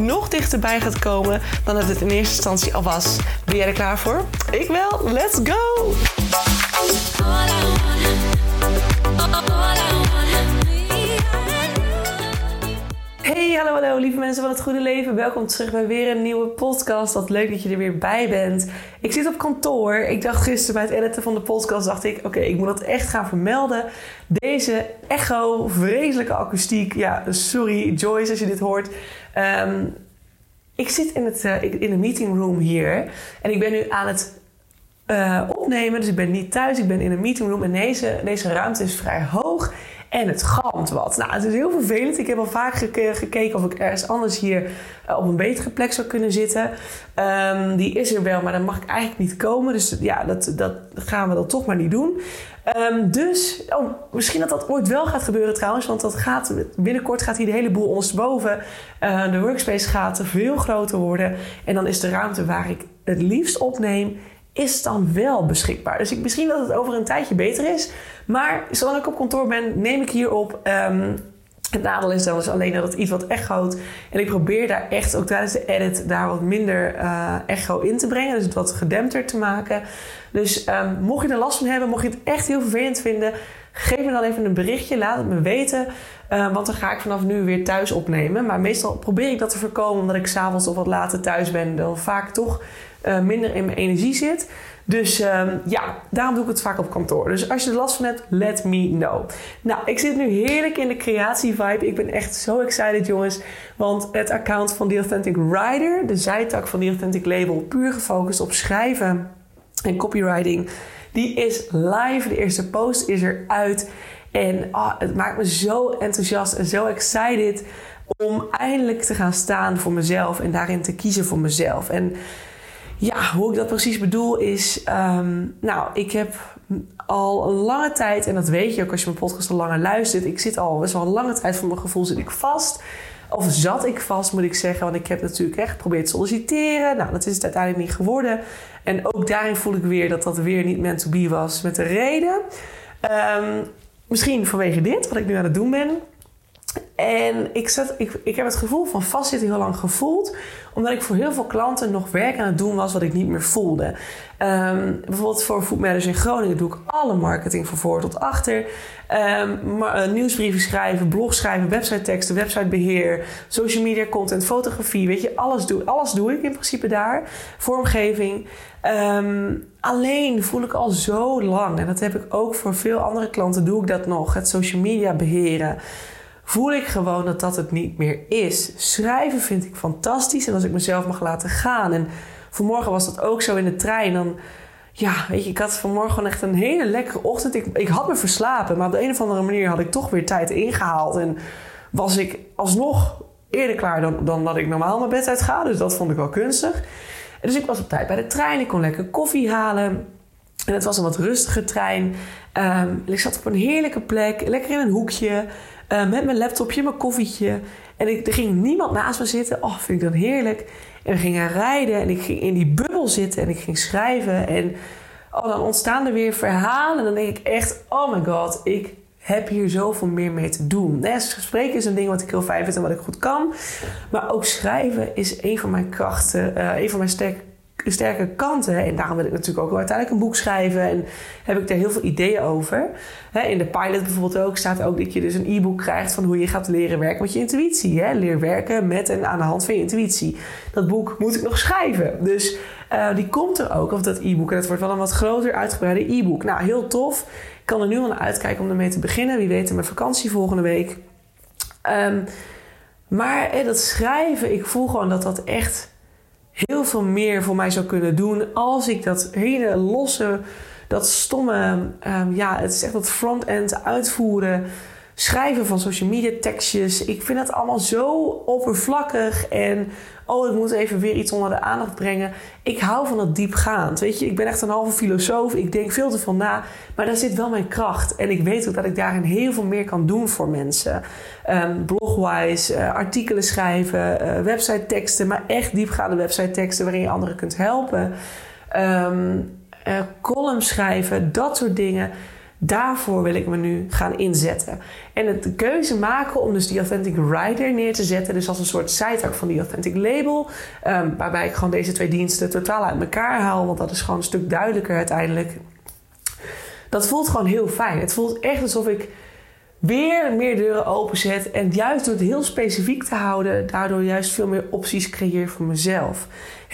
nog dichterbij gaat komen dan dat het in eerste instantie al was. Ben jij er klaar voor? Ik wel. Let's go! Hey, hallo, hallo, lieve mensen van het goede leven. Welkom terug bij weer een nieuwe podcast. Wat leuk dat je er weer bij bent. Ik zit op kantoor. Ik dacht gisteren bij het editen van de podcast, dacht ik, oké, ik moet dat echt gaan vermelden. Deze echo, vreselijke akoestiek. Ja, sorry Joyce als je dit hoort. Ehm, ik zit in, het, uh, in de meeting room hier en ik ben nu aan het uh, opnemen. Dus ik ben niet thuis, ik ben in een meeting room en deze, deze ruimte is vrij hoog. En het galmt wat. Nou, het is heel vervelend. Ik heb al vaak gekeken of ik ergens anders hier uh, op een betere plek zou kunnen zitten. Um, die is er wel, maar dan mag ik eigenlijk niet komen. Dus ja, dat, dat gaan we dan toch maar niet doen. Um, dus, oh, misschien dat dat ooit wel gaat gebeuren trouwens. Want dat gaat, binnenkort gaat hier de hele boel ondersteboven. Uh, de workspace gaat veel groter worden. En dan is de ruimte waar ik het liefst opneem is dan wel beschikbaar. Dus ik, misschien dat het over een tijdje beter is. Maar zolang ik op kantoor ben, neem ik hier op. Um, het nadeel is dan dus alleen dat het iets wat echoot. En ik probeer daar echt ook tijdens de edit daar wat minder uh, echo in te brengen. Dus het wat gedempter te maken. Dus um, mocht je er last van hebben, mocht je het echt heel vervelend vinden... geef me dan even een berichtje, laat het me weten. Uh, want dan ga ik vanaf nu weer thuis opnemen. Maar meestal probeer ik dat te voorkomen... omdat ik s'avonds of wat later thuis ben. Dan vaak toch uh, minder in mijn energie zit. Dus um, ja, daarom doe ik het vaak op kantoor. Dus als je er last van hebt, let me know. Nou, ik zit nu heerlijk in de creatie-vibe. Ik ben echt zo excited, jongens. Want het account van The Authentic Rider, de zijtak van The Authentic Label, puur gefocust op schrijven en copywriting, die is live. De eerste post is eruit. En oh, het maakt me zo enthousiast en zo excited om eindelijk te gaan staan voor mezelf en daarin te kiezen voor mezelf. En ja, hoe ik dat precies bedoel is... Um, nou, ik heb al een lange tijd... en dat weet je ook als je mijn podcast al langer luistert... ik zit al best wel een lange tijd voor mijn gevoel zit ik vast... Of zat ik vast, moet ik zeggen. Want ik heb natuurlijk echt geprobeerd te solliciteren. Nou, dat is het uiteindelijk niet geworden. En ook daarin voel ik weer dat dat weer niet meant to be was. Met de reden. Um, misschien vanwege dit, wat ik nu aan het doen ben. En ik, zat, ik, ik heb het gevoel van vastzitten heel lang gevoeld. Omdat ik voor heel veel klanten nog werk aan het doen was wat ik niet meer voelde. Um, bijvoorbeeld voor Food in Groningen doe ik alle marketing van voor tot achter. Maar, uh, nieuwsbrieven schrijven, blog schrijven, website teksten, websitebeheer, social media content, fotografie. Weet je, alles doe, alles doe ik in principe daar. Vormgeving. Um, alleen voel ik al zo lang, en dat heb ik ook voor veel andere klanten, doe ik dat nog. Het social media beheren voel ik gewoon dat dat het niet meer is. Schrijven vind ik fantastisch en als ik mezelf mag laten gaan. En vanmorgen was dat ook zo in de trein. Dan, ja, weet je, ik had vanmorgen gewoon echt een hele lekkere ochtend. Ik, ik had me verslapen, maar op de een of andere manier had ik toch weer tijd ingehaald. En was ik alsnog eerder klaar dan, dan dat ik normaal mijn bed uit ga. Dus dat vond ik wel kunstig. En dus ik was op tijd bij de trein. Ik kon lekker koffie halen. En het was een wat rustige trein. Um, ik zat op een heerlijke plek, lekker in een hoekje. Uh, met mijn laptopje, mijn koffietje. En ik, er ging niemand naast me zitten. Oh, vind ik dat heerlijk. En we gingen rijden en ik ging in die bubbel zitten en ik ging schrijven. En oh, dan ontstaan er weer verhalen. En dan denk ik echt, oh my god, ik heb hier zoveel meer mee te doen. Nee, spreken is een ding wat ik heel fijn vind en wat ik goed kan. Maar ook schrijven is een van mijn krachten, uh, een van mijn sterke sterke kanten. En daarom wil ik natuurlijk ook uiteindelijk een boek schrijven. En heb ik daar heel veel ideeën over. in de pilot bijvoorbeeld ook staat ook dat je dus een e-book krijgt van hoe je gaat leren werken met je intuïtie. Leer werken met en aan de hand van je intuïtie. Dat boek moet ik nog schrijven. Dus uh, die komt er ook, of dat e-book. En dat wordt wel een wat groter, uitgebreide e-book. Nou, heel tof. Ik kan er nu al naar uitkijken om ermee te beginnen. Wie weet in mijn vakantie volgende week. Um, maar dat schrijven, ik voel gewoon dat dat echt heel veel meer voor mij zou kunnen doen als ik dat hele losse, dat stomme, um, ja, het is echt dat front-end uitvoeren schrijven van social media tekstjes. Ik vind het allemaal zo oppervlakkig en oh, ik moet even weer iets onder de aandacht brengen. Ik hou van het diepgaand. Weet je, ik ben echt een halve filosoof. Ik denk veel te veel na, maar daar zit wel mijn kracht. En ik weet ook dat ik daarin heel veel meer kan doen voor mensen. Um, blogwise, uh, artikelen schrijven, uh, website teksten, maar echt diepgaande website teksten waarin je anderen kunt helpen. Um, uh, column schrijven, dat soort dingen. Daarvoor wil ik me nu gaan inzetten. En het keuze maken om dus die Authentic Rider neer te zetten. Dus als een soort zijtak van die Authentic Label. Um, waarbij ik gewoon deze twee diensten totaal uit elkaar haal. Want dat is gewoon een stuk duidelijker uiteindelijk. Dat voelt gewoon heel fijn. Het voelt echt alsof ik weer meer deuren openzet. En juist door het heel specifiek te houden, daardoor juist veel meer opties creëer voor mezelf.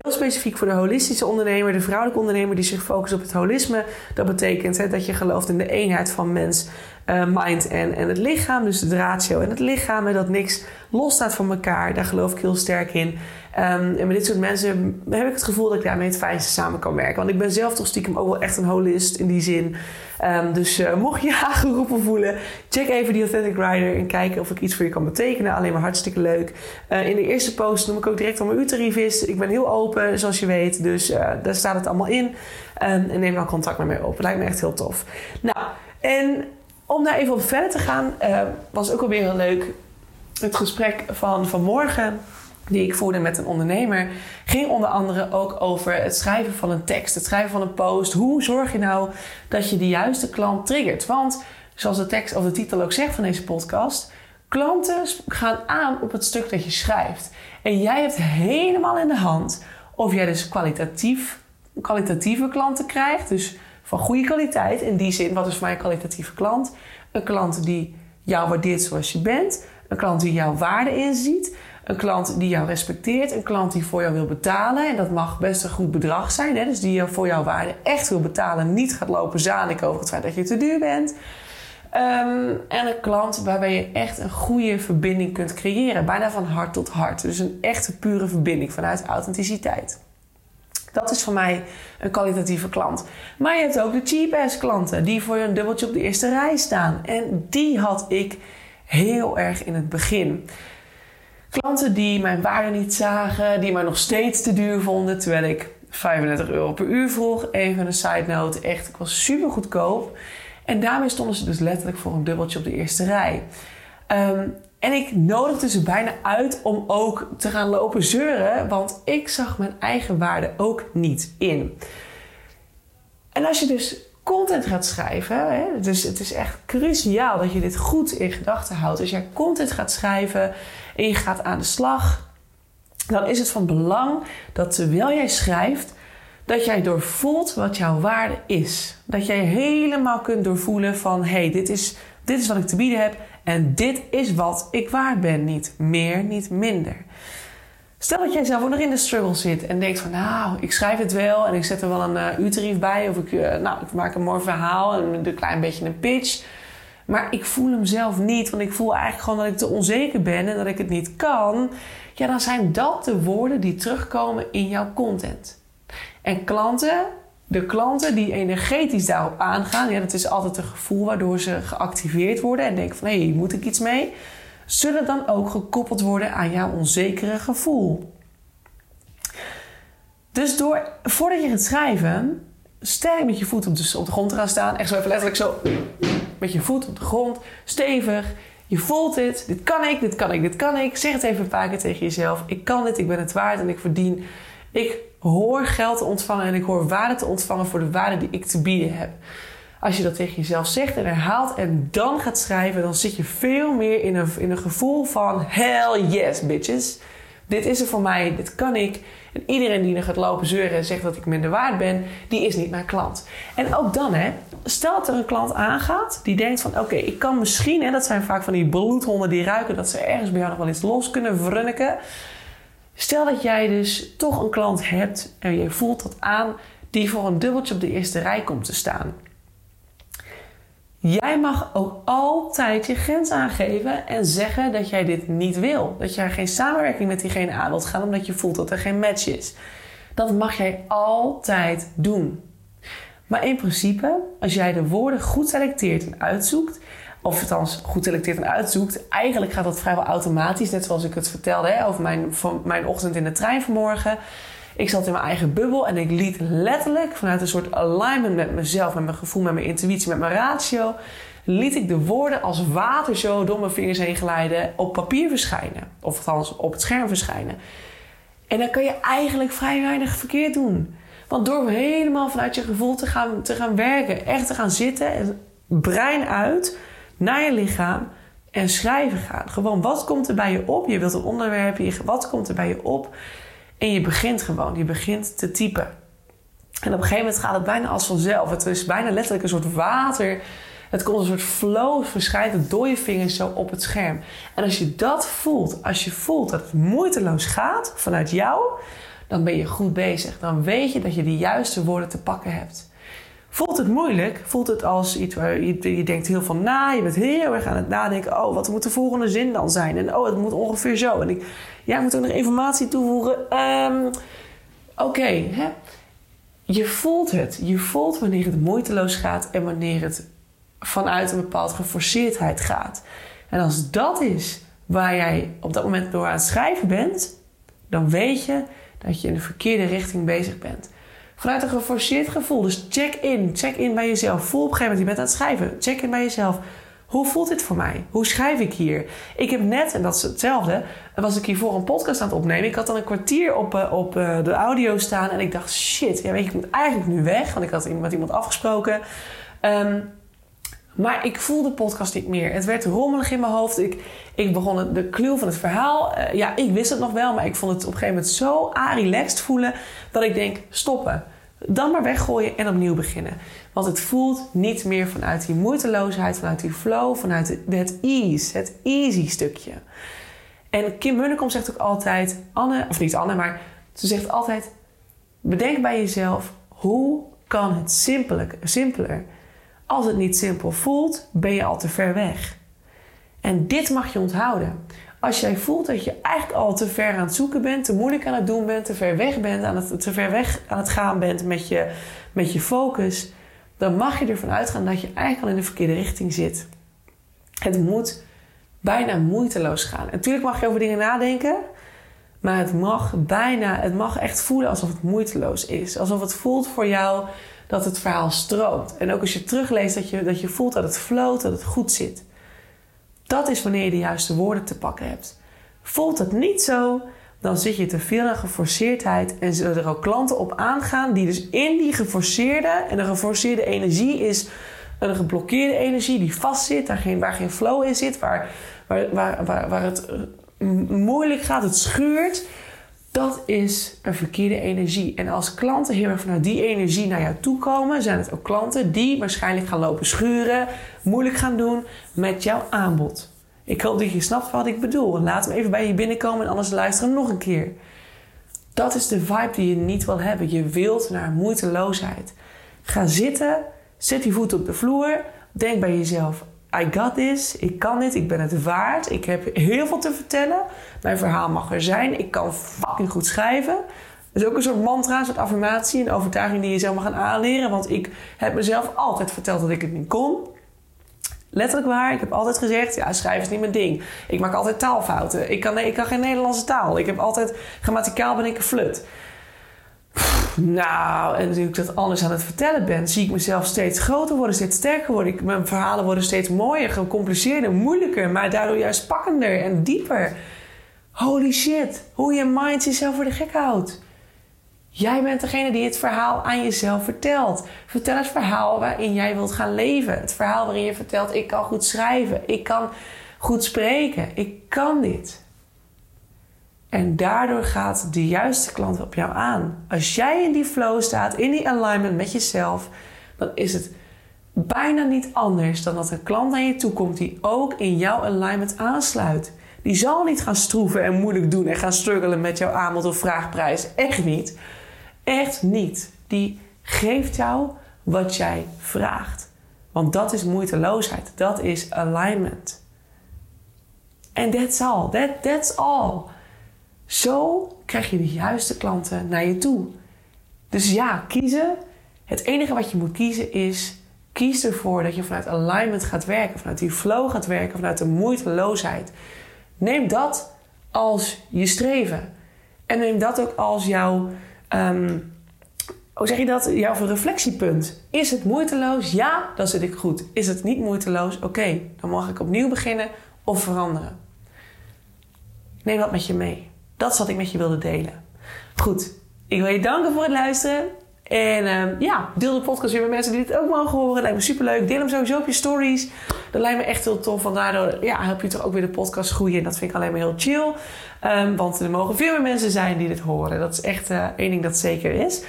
Heel specifiek voor de holistische ondernemer, de vrouwelijke ondernemer die zich focust op het holisme. Dat betekent hè, dat je gelooft in de eenheid van mens, uh, mind en, en het lichaam. Dus de ratio en het lichaam. En dat niks losstaat van elkaar. Daar geloof ik heel sterk in. Um, en met dit soort mensen heb ik het gevoel dat ik daarmee het fijnste samen kan werken. Want ik ben zelf toch stiekem ook wel echt een holist in die zin. Um, dus uh, mocht je aangeroepen voelen, check even die Authentic Rider en kijken of ik iets voor je kan betekenen. Alleen maar hartstikke leuk. Uh, in de eerste post noem ik ook direct wat mijn uurtarief is. Ik ben heel open, zoals je weet. Dus daar staat het allemaal in. Um, en neem dan contact met mij op. Lijkt me echt heel tof. Nou, en om daar even op verder te gaan, was ook alweer een leuk het gesprek van vanmorgen die ik voerde met een ondernemer, ging onder andere ook over het schrijven van een tekst, het schrijven van een post. Hoe zorg je nou dat je de juiste klant triggert? Want zoals de tekst of de titel ook zegt van deze podcast, klanten gaan aan op het stuk dat je schrijft. En jij hebt helemaal in de hand of jij dus kwalitatief, kwalitatieve klanten krijgt, dus van goede kwaliteit. In die zin, wat is voor mij een kwalitatieve klant? Een klant die jou waardeert zoals je bent, een klant die jouw waarde inziet een klant die jou respecteert, een klant die voor jou wil betalen. En dat mag best een goed bedrag zijn, hè? dus die voor jouw waarde echt wil betalen, niet gaat lopen zaniken over het feit dat je te duur bent. Um, en een klant waarbij je echt een goede verbinding kunt creëren, bijna van hart tot hart. Dus een echte pure verbinding vanuit authenticiteit. Dat is voor mij een kwalitatieve klant. Maar je hebt ook de cheap ass klanten die voor je een dubbeltje op de eerste rij staan. En die had ik heel erg in het begin. Klanten die mijn waarde niet zagen, die mij nog steeds te duur vonden, terwijl ik 35 euro per uur vroeg. Even een side note, echt, ik was super goedkoop. En daarmee stonden ze dus letterlijk voor een dubbeltje op de eerste rij. Um, en ik nodigde ze bijna uit om ook te gaan lopen zeuren, want ik zag mijn eigen waarde ook niet in. En als je dus content gaat schrijven, hè, dus het is echt cruciaal dat je dit goed in gedachten houdt. Als jij content gaat schrijven, en je gaat aan de slag, dan is het van belang dat terwijl jij schrijft, dat jij doorvoelt wat jouw waarde is. Dat jij helemaal kunt doorvoelen van hé, hey, dit, is, dit is wat ik te bieden heb en dit is wat ik waard ben. Niet meer, niet minder. Stel dat jij zelf ook nog in de struggle zit en denkt van nou, ik schrijf het wel en ik zet er wel een uh, uurtarief bij of ik, uh, nou, ik maak een mooi verhaal en een klein beetje een pitch. Maar ik voel hem zelf niet, want ik voel eigenlijk gewoon dat ik te onzeker ben en dat ik het niet kan. Ja, dan zijn dat de woorden die terugkomen in jouw content. En klanten, de klanten die energetisch daarop aangaan, ja, dat is altijd een gevoel waardoor ze geactiveerd worden en denken van hé, hey, moet ik iets mee? Zullen dan ook gekoppeld worden aan jouw onzekere gevoel. Dus door, voordat je gaat schrijven, sterk met je voet op de, op de grond te gaan staan. Echt zo even letterlijk zo met je voet op de grond, stevig. Je voelt het. Dit kan ik, dit kan ik, dit kan ik. Zeg het even een paar keer tegen jezelf. Ik kan dit, ik ben het waard en ik verdien. Ik hoor geld te ontvangen en ik hoor waarde te ontvangen voor de waarde die ik te bieden heb. Als je dat tegen jezelf zegt en herhaalt en dan gaat schrijven, dan zit je veel meer in een, in een gevoel van hell yes, bitches. Dit is er voor mij, dit kan ik. En iedereen die er gaat lopen zeuren en zegt dat ik minder waard ben, die is niet mijn klant. En ook dan, hè, stel dat er een klant aangaat die denkt van oké, ik kan misschien, hè, dat zijn vaak van die bloedhonden die ruiken dat ze ergens bij jou nog wel iets los kunnen vrunniken. Stel dat jij dus toch een klant hebt en je voelt dat aan die voor een dubbeltje op de eerste rij komt te staan. Jij mag ook altijd je grens aangeven en zeggen dat jij dit niet wil. Dat jij geen samenwerking met diegene aan wilt gaan omdat je voelt dat er geen match is. Dat mag jij altijd doen. Maar in principe, als jij de woorden goed selecteert en uitzoekt, Of dan goed selecteert en uitzoekt. Eigenlijk gaat dat vrijwel automatisch. Net zoals ik het vertelde hè, over mijn, van mijn ochtend in de trein vanmorgen. Ik zat in mijn eigen bubbel en ik liet letterlijk vanuit een soort alignment met mezelf, met mijn gevoel, met mijn intuïtie, met mijn ratio, liet ik de woorden als water zo door mijn vingers heen glijden op papier verschijnen. Of althans op het scherm verschijnen. En dan kan je eigenlijk vrij weinig verkeerd doen. Want door helemaal vanuit je gevoel te gaan, te gaan werken, echt te gaan zitten, en brein uit, naar je lichaam en schrijven gaan. Gewoon, wat komt er bij je op? Je wilt een onderwerp, wat komt er bij je op? En je begint gewoon, je begint te typen. En op een gegeven moment gaat het bijna als vanzelf. Het is bijna letterlijk een soort water. Het komt een soort flow, verschijnt door je vingers zo op het scherm. En als je dat voelt, als je voelt dat het moeiteloos gaat vanuit jou, dan ben je goed bezig. Dan weet je dat je de juiste woorden te pakken hebt. Voelt het moeilijk? Voelt het als iets waar je, denkt heel veel na? Je bent heel erg aan het nadenken. Oh, wat moet de volgende zin dan zijn? En oh, het moet ongeveer zo. En ik, ja, ik moet ook nog informatie toevoegen. Um, Oké, je voelt het. Je voelt wanneer het moeiteloos gaat en wanneer het vanuit een bepaalde geforceerdheid gaat. En als dat is waar jij op dat moment door aan het schrijven bent, dan weet je dat je in de verkeerde richting bezig bent. Vanuit een geforceerd gevoel. Dus check in. Check in bij jezelf. Voel op een gegeven moment, je bent aan het schrijven. Check in bij jezelf. Hoe voelt dit voor mij? Hoe schrijf ik hier? Ik heb net, en dat is hetzelfde, was ik hiervoor een podcast aan het opnemen. Ik had dan een kwartier op, uh, op uh, de audio staan en ik dacht, shit, ja, weet je, ik moet eigenlijk nu weg, want ik had met iemand afgesproken. Um, maar ik voelde de podcast niet meer. Het werd rommelig in mijn hoofd. Ik, ik begon de clue van het verhaal. Uh, ja, ik wist het nog wel, maar ik vond het op een gegeven moment zo relaxed voelen dat ik denk: stoppen. Dan maar weggooien en opnieuw beginnen. Want het voelt niet meer vanuit die moeiteloosheid, vanuit die flow, vanuit het ease, het easy stukje. En Kim Munnekom zegt ook altijd: Anne, of niet Anne, maar ze zegt altijd: bedenk bij jezelf hoe kan het simpeler? simpeler als het niet simpel voelt, ben je al te ver weg. En dit mag je onthouden. Als jij voelt dat je eigenlijk al te ver aan het zoeken bent, te moeilijk aan het doen bent, te ver weg bent, aan het, te ver weg aan het gaan bent met je, met je focus, dan mag je ervan uitgaan dat je eigenlijk al in de verkeerde richting zit. Het moet bijna moeiteloos gaan. Natuurlijk mag je over dingen nadenken, maar het mag bijna, het mag echt voelen alsof het moeiteloos is. Alsof het voelt voor jou dat het verhaal stroomt. En ook als je terugleest, dat je, dat je voelt dat het floot, dat het goed zit. Dat is wanneer je de juiste woorden te pakken hebt. Voelt het niet zo, dan zit je te veel aan geforceerdheid en zullen er ook klanten op aangaan die dus in die geforceerde, en de geforceerde energie is een geblokkeerde energie die vastzit, daar geen, waar geen flow in zit, waar, waar, waar, waar, waar het eh, moeilijk gaat, het schuurt. Dat is een verkeerde energie. En als klanten heel erg vanuit die energie naar jou toe komen, zijn het ook klanten die waarschijnlijk gaan lopen schuren, moeilijk gaan doen met jouw aanbod. Ik hoop dat je snapt wat ik bedoel. Laat hem even bij je binnenkomen en anders luisteren nog een keer. Dat is de vibe die je niet wil hebben. Je wilt naar moeiteloosheid. Ga zitten, zet die voet op de vloer, denk bij jezelf: I got this, ik kan dit, ik ben het waard, ik heb heel veel te vertellen. Mijn verhaal mag er zijn, ik kan fucking goed schrijven. Dat is ook een soort mantra, een soort affirmatie, een overtuiging die je zelf mag gaan aanleren. Want ik heb mezelf altijd verteld dat ik het niet kon. Letterlijk waar, ik heb altijd gezegd, ja, schrijven is niet mijn ding. Ik maak altijd taalfouten. Ik kan, ik kan geen Nederlandse taal. Ik heb altijd, grammaticaal ben ik een flut. Nou, en ik dat anders aan het vertellen ben, zie ik mezelf steeds groter worden, steeds sterker worden. Ik, mijn verhalen worden steeds mooier, gecompliceerder, moeilijker, maar daardoor juist pakkender en dieper. Holy shit, hoe je mind jezelf voor de gek houdt. Jij bent degene die het verhaal aan jezelf vertelt. Vertel het verhaal waarin jij wilt gaan leven. Het verhaal waarin je vertelt: ik kan goed schrijven, ik kan goed spreken, ik kan dit. En daardoor gaat de juiste klant op jou aan. Als jij in die flow staat, in die alignment met jezelf, dan is het bijna niet anders dan dat een klant naar je toe komt die ook in jouw alignment aansluit. Die zal niet gaan stroeven en moeilijk doen en gaan struggelen met jouw aanbod of vraagprijs. Echt niet. Echt niet. Die geeft jou wat jij vraagt. Want dat is moeiteloosheid. Dat is alignment. En that's all. That, that's all. Zo krijg je de juiste klanten naar je toe. Dus ja, kiezen. Het enige wat je moet kiezen is Kies ervoor dat je vanuit alignment gaat werken, vanuit die flow gaat werken, vanuit de moeiteloosheid. Neem dat als je streven. En neem dat ook als jouw, um, hoe zeg je dat, jouw reflectiepunt. Is het moeiteloos? Ja, dan zit ik goed. Is het niet moeiteloos? Oké, dan mag ik opnieuw beginnen of veranderen. Neem dat met je mee. Dat is wat ik met je wilde delen. Goed, ik wil je danken voor het luisteren. En uh, ja, deel de podcast weer met mensen die dit ook mogen horen. Lijkt me superleuk. Deel hem sowieso op je stories. Dat lijkt me echt heel tof. Want daardoor ja, help je toch ook weer de podcast groeien. En dat vind ik alleen maar heel chill. Um, want er mogen veel meer mensen zijn die dit horen. Dat is echt uh, één ding dat zeker is.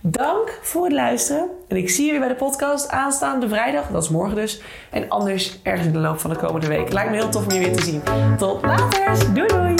Dank voor het luisteren. En ik zie weer bij de podcast aanstaande vrijdag. Dat is morgen dus. En anders ergens in de loop van de komende week. Lijkt me heel tof om je weer te zien. Tot later. Doei doei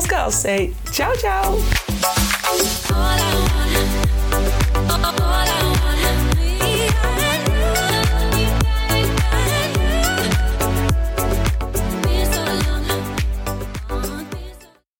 Hey, ciao, ciao. All